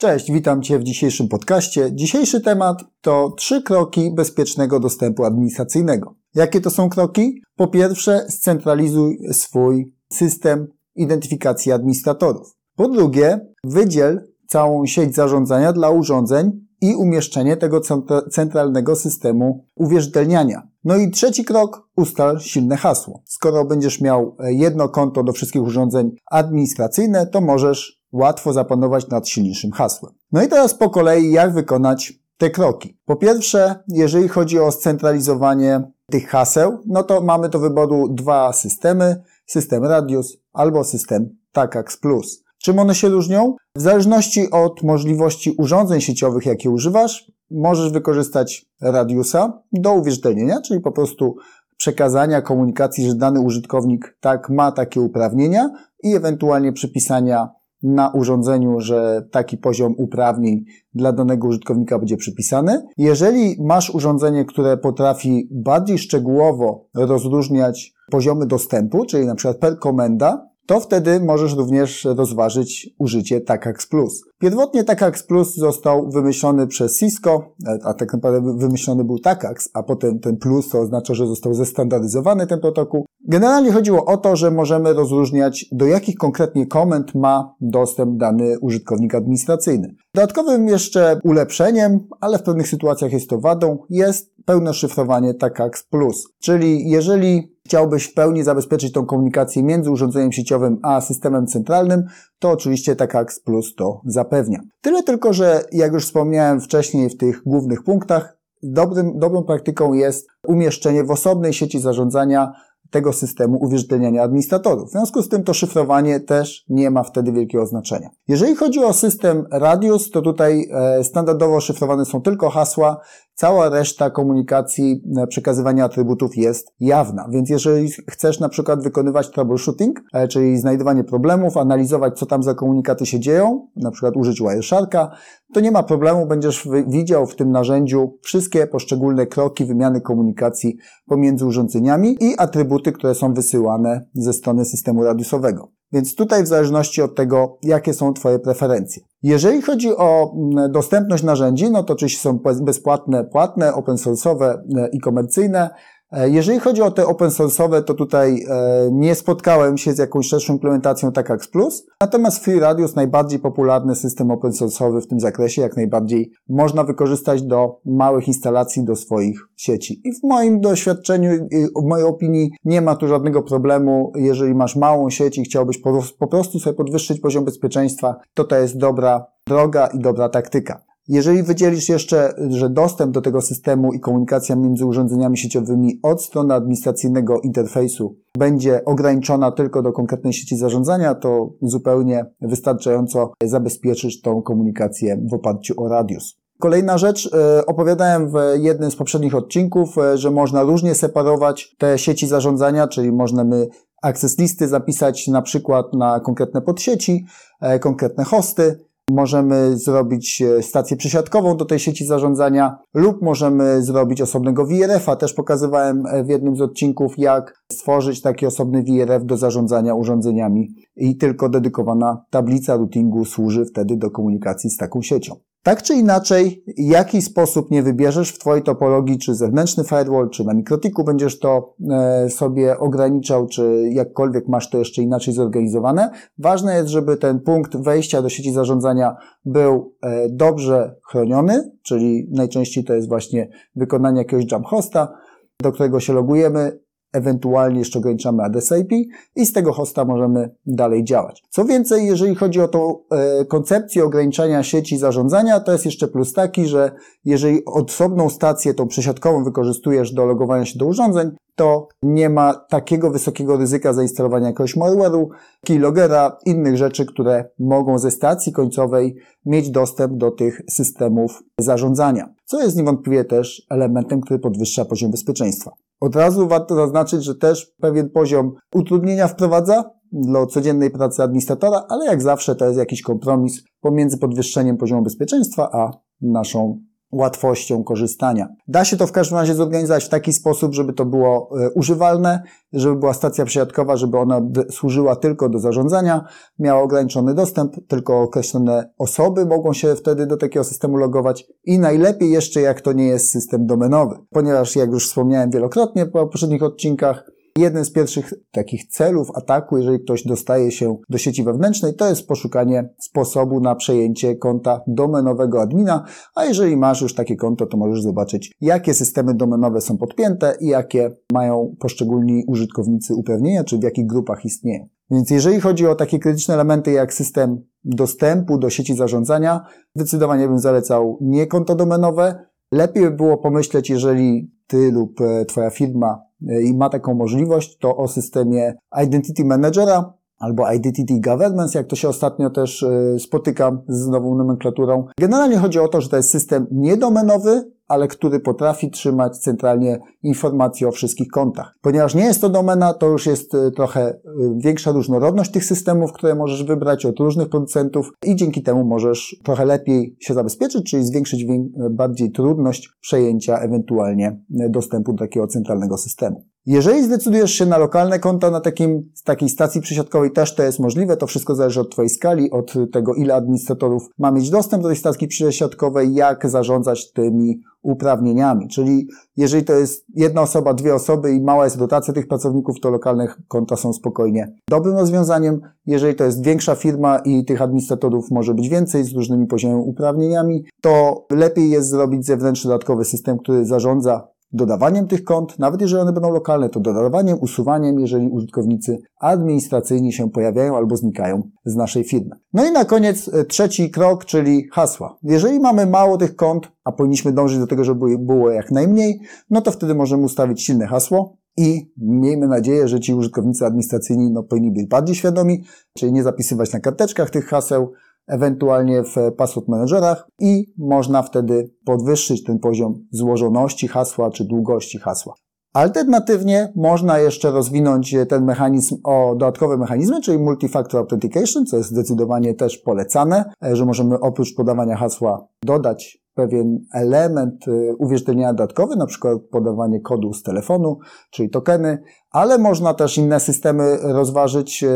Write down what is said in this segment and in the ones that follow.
Cześć, witam Cię w dzisiejszym podcaście. Dzisiejszy temat to trzy kroki bezpiecznego dostępu administracyjnego. Jakie to są kroki? Po pierwsze, scentralizuj swój system identyfikacji administratorów. Po drugie, wydziel całą sieć zarządzania dla urządzeń i umieszczenie tego centralnego systemu uwierzytelniania. No i trzeci krok, ustal silne hasło. Skoro będziesz miał jedno konto do wszystkich urządzeń administracyjnych, to możesz łatwo zapanować nad silniejszym hasłem. No i teraz po kolei, jak wykonać te kroki. Po pierwsze, jeżeli chodzi o scentralizowanie tych haseł, no to mamy do wyboru dwa systemy, system Radius albo system TACAX Plus. Czym one się różnią? W zależności od możliwości urządzeń sieciowych, jakie używasz, możesz wykorzystać Radiusa do uwierzytelnienia, czyli po prostu przekazania komunikacji, że dany użytkownik tak ma takie uprawnienia i ewentualnie przypisania na urządzeniu, że taki poziom uprawnień dla danego użytkownika będzie przypisany. Jeżeli masz urządzenie, które potrafi bardziej szczegółowo rozróżniać poziomy dostępu, czyli na przykład per komenda, to wtedy możesz również rozważyć użycie TACAX Plus. Pierwotnie TACAX Plus został wymyślony przez Cisco, a tak naprawdę wymyślony był TACAX, a potem ten Plus to oznacza, że został zestandaryzowany ten protokół. Generalnie chodziło o to, że możemy rozróżniać do jakich konkretnie komend ma dostęp dany użytkownik administracyjny. Dodatkowym jeszcze ulepszeniem, ale w pewnych sytuacjach jest to wadą, jest pełne szyfrowanie TACAX Plus. Czyli jeżeli chciałbyś w pełni zabezpieczyć tą komunikację między urządzeniem sieciowym a systemem centralnym, to oczywiście TACAX Plus to zapewnia. Tyle tylko, że jak już wspomniałem wcześniej w tych głównych punktach, dobrym, dobrą praktyką jest umieszczenie w osobnej sieci zarządzania tego systemu uwierzytelniania administratorów. W związku z tym to szyfrowanie też nie ma wtedy wielkiego znaczenia. Jeżeli chodzi o system Radius, to tutaj e, standardowo szyfrowane są tylko hasła, cała reszta komunikacji, e, przekazywania atrybutów jest jawna. Więc jeżeli chcesz na przykład wykonywać troubleshooting, e, czyli znajdowanie problemów, analizować co tam za komunikaty się dzieją, na przykład użyć Wiresharka, to nie ma problemu, będziesz widział w tym narzędziu wszystkie poszczególne kroki wymiany komunikacji pomiędzy urządzeniami i atrybuty, które są wysyłane ze strony systemu radiusowego. Więc tutaj w zależności od tego, jakie są Twoje preferencje. Jeżeli chodzi o mm, dostępność narzędzi, no to oczywiście są bezpłatne, płatne, open source'owe e, i komercyjne. E, jeżeli chodzi o te open source'owe, to tutaj e, nie spotkałem się z jakąś szerszą implementacją tak jak Plus. Natomiast Free Radius, najbardziej popularny system open source'owy w tym zakresie, jak najbardziej można wykorzystać do małych instalacji do swoich sieci. I w moim doświadczeniu, w mojej opinii, nie ma tu żadnego problemu. Jeżeli masz małą sieć i chciałbyś po prostu sobie podwyższyć poziom bezpieczeństwa, to to jest dobra droga i dobra taktyka. Jeżeli wydzielisz jeszcze, że dostęp do tego systemu i komunikacja między urządzeniami sieciowymi od strony administracyjnego interfejsu będzie ograniczona tylko do konkretnej sieci zarządzania, to zupełnie wystarczająco zabezpieczysz tą komunikację w oparciu o radius. Kolejna rzecz, e, opowiadałem w jednym z poprzednich odcinków, e, że można różnie separować te sieci zarządzania, czyli możemy access listy zapisać na przykład na konkretne podsieci, e, konkretne hosty, Możemy zrobić e, stację przesiadkową do tej sieci zarządzania lub możemy zrobić osobnego VRF-a. Też pokazywałem e, w jednym z odcinków, jak stworzyć taki osobny VRF do zarządzania urządzeniami i tylko dedykowana tablica routingu służy wtedy do komunikacji z taką siecią. Tak czy inaczej, jaki sposób nie wybierzesz w Twojej topologii, czy zewnętrzny firewall, czy na mikrotiku będziesz to e, sobie ograniczał, czy jakkolwiek masz to jeszcze inaczej zorganizowane, ważne jest, żeby ten punkt wejścia do sieci zarządzania był e, dobrze chroniony, czyli najczęściej to jest właśnie wykonanie jakiegoś jump hosta, do którego się logujemy, ewentualnie jeszcze ograniczamy adres IP i z tego hosta możemy dalej działać. Co więcej, jeżeli chodzi o tą e, koncepcję ograniczania sieci zarządzania, to jest jeszcze plus taki, że jeżeli osobną stację, tą przesiadkową wykorzystujesz do logowania się do urządzeń, to nie ma takiego wysokiego ryzyka zainstalowania jakiegoś malware'u, keylogera, innych rzeczy, które mogą ze stacji końcowej mieć dostęp do tych systemów zarządzania, co jest niewątpliwie też elementem, który podwyższa poziom bezpieczeństwa. Od razu warto zaznaczyć, że też pewien poziom utrudnienia wprowadza dla codziennej pracy administratora, ale jak zawsze to jest jakiś kompromis pomiędzy podwyższeniem poziomu bezpieczeństwa a naszą łatwością korzystania. Da się to w każdym razie zorganizować w taki sposób, żeby to było e, używalne, żeby była stacja przesiadkowa, żeby ona służyła tylko do zarządzania, miała ograniczony dostęp, tylko określone osoby mogą się wtedy do takiego systemu logować i najlepiej jeszcze jak to nie jest system domenowy, ponieważ jak już wspomniałem wielokrotnie po poprzednich odcinkach, Jeden z pierwszych takich celów ataku, jeżeli ktoś dostaje się do sieci wewnętrznej, to jest poszukanie sposobu na przejęcie konta domenowego admina, a jeżeli masz już takie konto, to możesz zobaczyć, jakie systemy domenowe są podpięte i jakie mają poszczególni użytkownicy uprawnienia, czy w jakich grupach istnieją. Więc jeżeli chodzi o takie krytyczne elementy jak system dostępu do sieci zarządzania, zdecydowanie bym zalecał nie konto domenowe. Lepiej by było pomyśleć, jeżeli ty lub e, twoja firma i ma taką możliwość, to o systemie Identity Managera albo Identity Governance, jak to się ostatnio też e, spotykam z nową nomenklaturą. Generalnie chodzi o to, że to jest system niedomenowy, ale który potrafi trzymać centralnie informacje o wszystkich kontach. Ponieważ nie jest to domena, to już jest e, trochę e, większa różnorodność tych systemów, które możesz wybrać od różnych producentów i dzięki temu możesz trochę lepiej się zabezpieczyć, czyli zwiększyć bardziej trudność przejęcia ewentualnie dostępu do takiego centralnego systemu. Jeżeli zdecydujesz się na lokalne konta na takim, takiej stacji przesiadkowej, też to jest możliwe. To wszystko zależy od Twojej skali, od tego, ile administratorów ma mieć dostęp do tej stacji przesiadkowej, jak zarządzać tymi uprawnieniami. Czyli jeżeli to jest jedna osoba, dwie osoby i mała jest dotacja tych pracowników, to lokalne konta są spokojnie dobrym rozwiązaniem. Jeżeli to jest większa firma i tych administratorów może być więcej z różnymi poziomami uprawnieniami, to lepiej jest zrobić zewnętrzny dodatkowy system, który zarządza dodawaniem tych kont, nawet jeżeli one będą lokalne, to dodawaniem, usuwaniem, jeżeli użytkownicy administracyjni się pojawiają albo znikają z naszej firmy. No i na koniec e, trzeci krok, czyli hasła. Jeżeli mamy mało tych kont, a powinniśmy dążyć do tego, żeby było jak najmniej, no to wtedy możemy ustawić silne hasło, i miejmy nadzieję, że ci użytkownicy administracyjni no, powinni być bardziej świadomi, czyli nie zapisywać na karteczkach tych haseł, ewentualnie w password managerach i można wtedy podwyższyć ten poziom złożoności hasła czy długości hasła. Alternatywnie można jeszcze rozwinąć ten mechanizm o dodatkowe mechanizmy, czyli multifactor authentication, co jest zdecydowanie też polecane, że możemy oprócz podawania hasła dodać pewien element y, uwierzytelnienia dodatkowy, na przykład podawanie kodu z telefonu, czyli tokeny, ale można też inne systemy rozważyć. Y,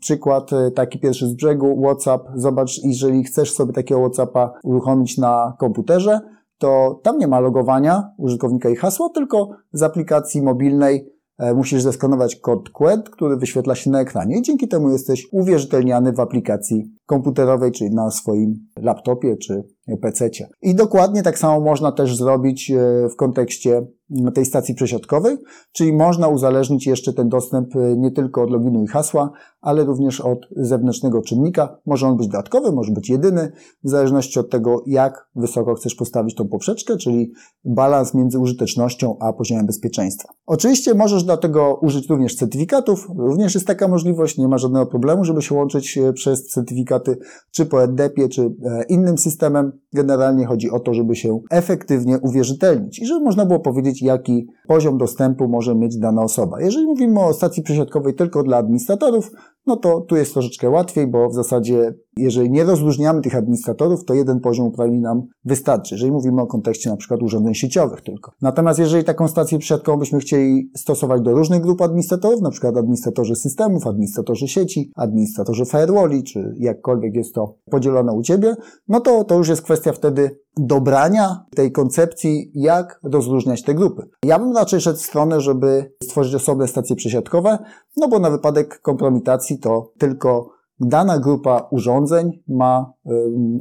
przykład y, taki pierwszy z brzegu, WhatsApp. Zobacz, jeżeli chcesz sobie takiego WhatsAppa uruchomić na komputerze, to tam nie ma logowania użytkownika i hasła, tylko z aplikacji mobilnej musisz zeskanować kod QUED, który wyświetla się na ekranie i dzięki temu jesteś uwierzytelniany w aplikacji komputerowej, czyli na swoim laptopie czy PC. I dokładnie tak samo można też zrobić e, w kontekście tej stacji przesiadkowej, czyli można uzależnić jeszcze ten dostęp e, nie tylko od loginu i hasła, ale również od zewnętrznego czynnika. Może on być dodatkowy, może być jedyny, w zależności od tego, jak wysoko chcesz postawić tą poprzeczkę, czyli balans między użytecznością a poziomem bezpieczeństwa. Oczywiście możesz do tego użyć również certyfikatów, również jest taka możliwość, nie ma żadnego problemu, żeby się łączyć e, przez certyfikaty, czy po EDP-ie, czy innym systemem. Generalnie chodzi o to, żeby się efektywnie uwierzytelnić i żeby można było powiedzieć, jaki poziom dostępu może mieć dana osoba. Jeżeli mówimy o stacji przesiadkowej tylko dla administratorów, no to tu jest troszeczkę łatwiej, bo w zasadzie jeżeli nie rozróżniamy tych administratorów, to jeden poziom uprawnień nam wystarczy, jeżeli mówimy o kontekście na przykład urządzeń sieciowych tylko. Natomiast jeżeli taką stację przesiadkową byśmy chcieli stosować do różnych grup administratorów, na przykład administratorzy systemów, administratorzy sieci, administratorzy firewalli, czy jakkolwiek jest to podzielone u Ciebie, no to to już jest kwestia wtedy dobrania tej koncepcji, jak rozróżniać te grupy. Ja bym raczej szedł w stronę, żeby stworzyć osobne stacje przesiadkowe, no bo na wypadek kompromitacji to tylko dana grupa urządzeń ma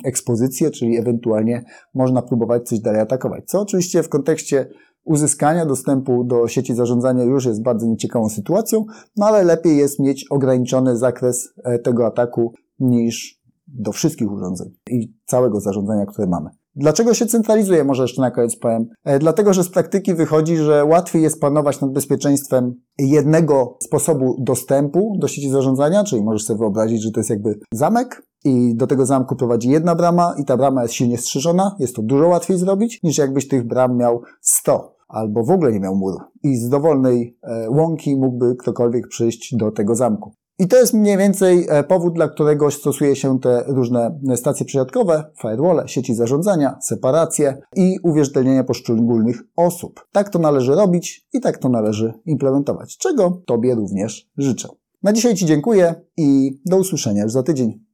ekspozycję, czyli ewentualnie można próbować coś dalej atakować. Co oczywiście w kontekście uzyskania dostępu do sieci zarządzania już jest bardzo nieciekawą sytuacją, no ale lepiej jest mieć ograniczony zakres e, tego ataku niż do wszystkich urządzeń i całego zarządzania, które mamy. Dlaczego się centralizuje? Może jeszcze na koniec powiem. E, dlatego, że z praktyki wychodzi, że łatwiej jest panować nad bezpieczeństwem jednego sposobu dostępu do sieci zarządzania, czyli możesz sobie wyobrazić, że to jest jakby zamek, i do tego zamku prowadzi jedna brama i ta brama jest silnie strzeżona. Jest to dużo łatwiej zrobić, niż jakbyś tych bram miał 100 albo w ogóle nie miał muru. I z dowolnej e, łąki mógłby ktokolwiek przyjść do tego zamku. I to jest mniej więcej e, powód, dla którego stosuje się te różne stacje przesiadkowe, firewall, sieci zarządzania, separacje i uwierzytelnienia poszczególnych osób. Tak to należy robić i tak to należy implementować, czego Tobie również życzę. Na dzisiaj Ci dziękuję i do usłyszenia już za tydzień.